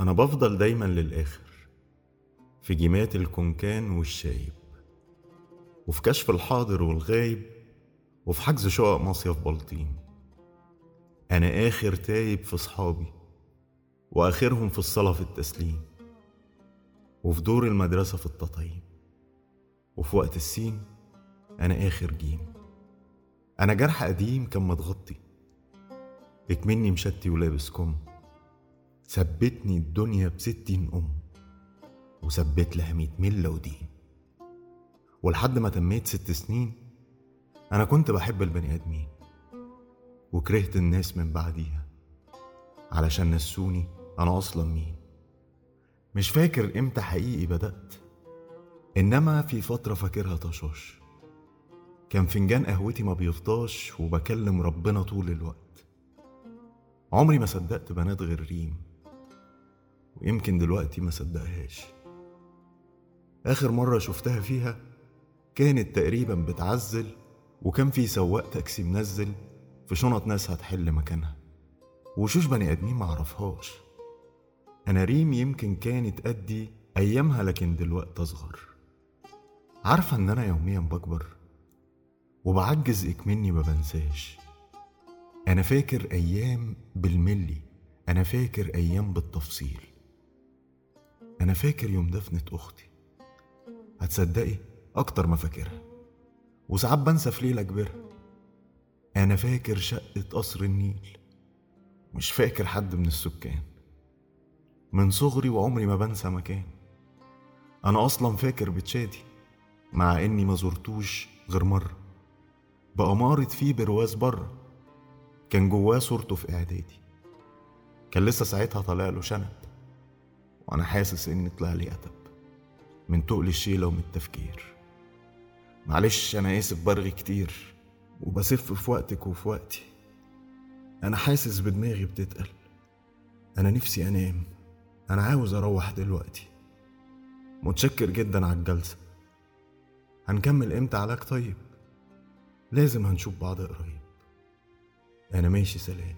أنا بفضل دايما للآخر في جيمات الكونكان والشايب وفي كشف الحاضر والغايب وفي حجز شقق مصيف بلطيم. أنا آخر تايب في صحابي وآخرهم في الصلاة في التسليم وفي دور المدرسة في التطعيم وفي وقت السين أنا آخر جيم. أنا جرح قديم كان متغطي اكمني مشتي ولابس كم. ثبتني الدنيا بستين أم وثبت لها مية ملة ودين ولحد ما تميت ست سنين أنا كنت بحب البني آدمين وكرهت الناس من بعديها علشان نسوني أنا أصلا مين. مش فاكر إمتى حقيقي بدأت إنما في فترة فاكرها طشاش. كان فنجان قهوتي ما بيفضاش وبكلم ربنا طول الوقت. عمري ما صدقت بنات غير ريم. ويمكن دلوقتي ما صدقهاش. آخر مرة شفتها فيها كانت تقريبا بتعزل وكان في سواق تاكسي منزل في شنط ناس هتحل مكانها. وشوش بني آدمين معرفهاش أنا ريم يمكن كانت قدي أيامها لكن دلوقتي أصغر. عارفة إن أنا يوميا بكبر وبعجز إكمني ما بنساش. أنا فاكر أيام بالملي. أنا فاكر أيام بالتفصيل. أنا فاكر يوم دفنة أختي. هتصدقي أكتر ما فاكرها. وساعات بنسى في ليلة كبيرة. أنا فاكر شقة قصر النيل. مش فاكر حد من السكان. من صغري وعمري ما بنسى مكان. أنا أصلا فاكر بتشادي مع إني ما زرتوش غير مرة. بأمارة فيه برواز بره. كان جواه صورته في إعدادي. كان لسه ساعتها طالع له شنب. وأنا حاسس إني طلع لي أتب من تقل الشيلة ومن التفكير. معلش أنا آسف برغي كتير وبسف في وقتك وفي وقتي. أنا حاسس بدماغي بتتقل. أنا نفسي أنام. أنا عاوز أروح دلوقتي. متشكر جدا على الجلسة. هنكمل إمتى علاج طيب؟ لازم هنشوف بعض قريب. أنا ماشي سلام.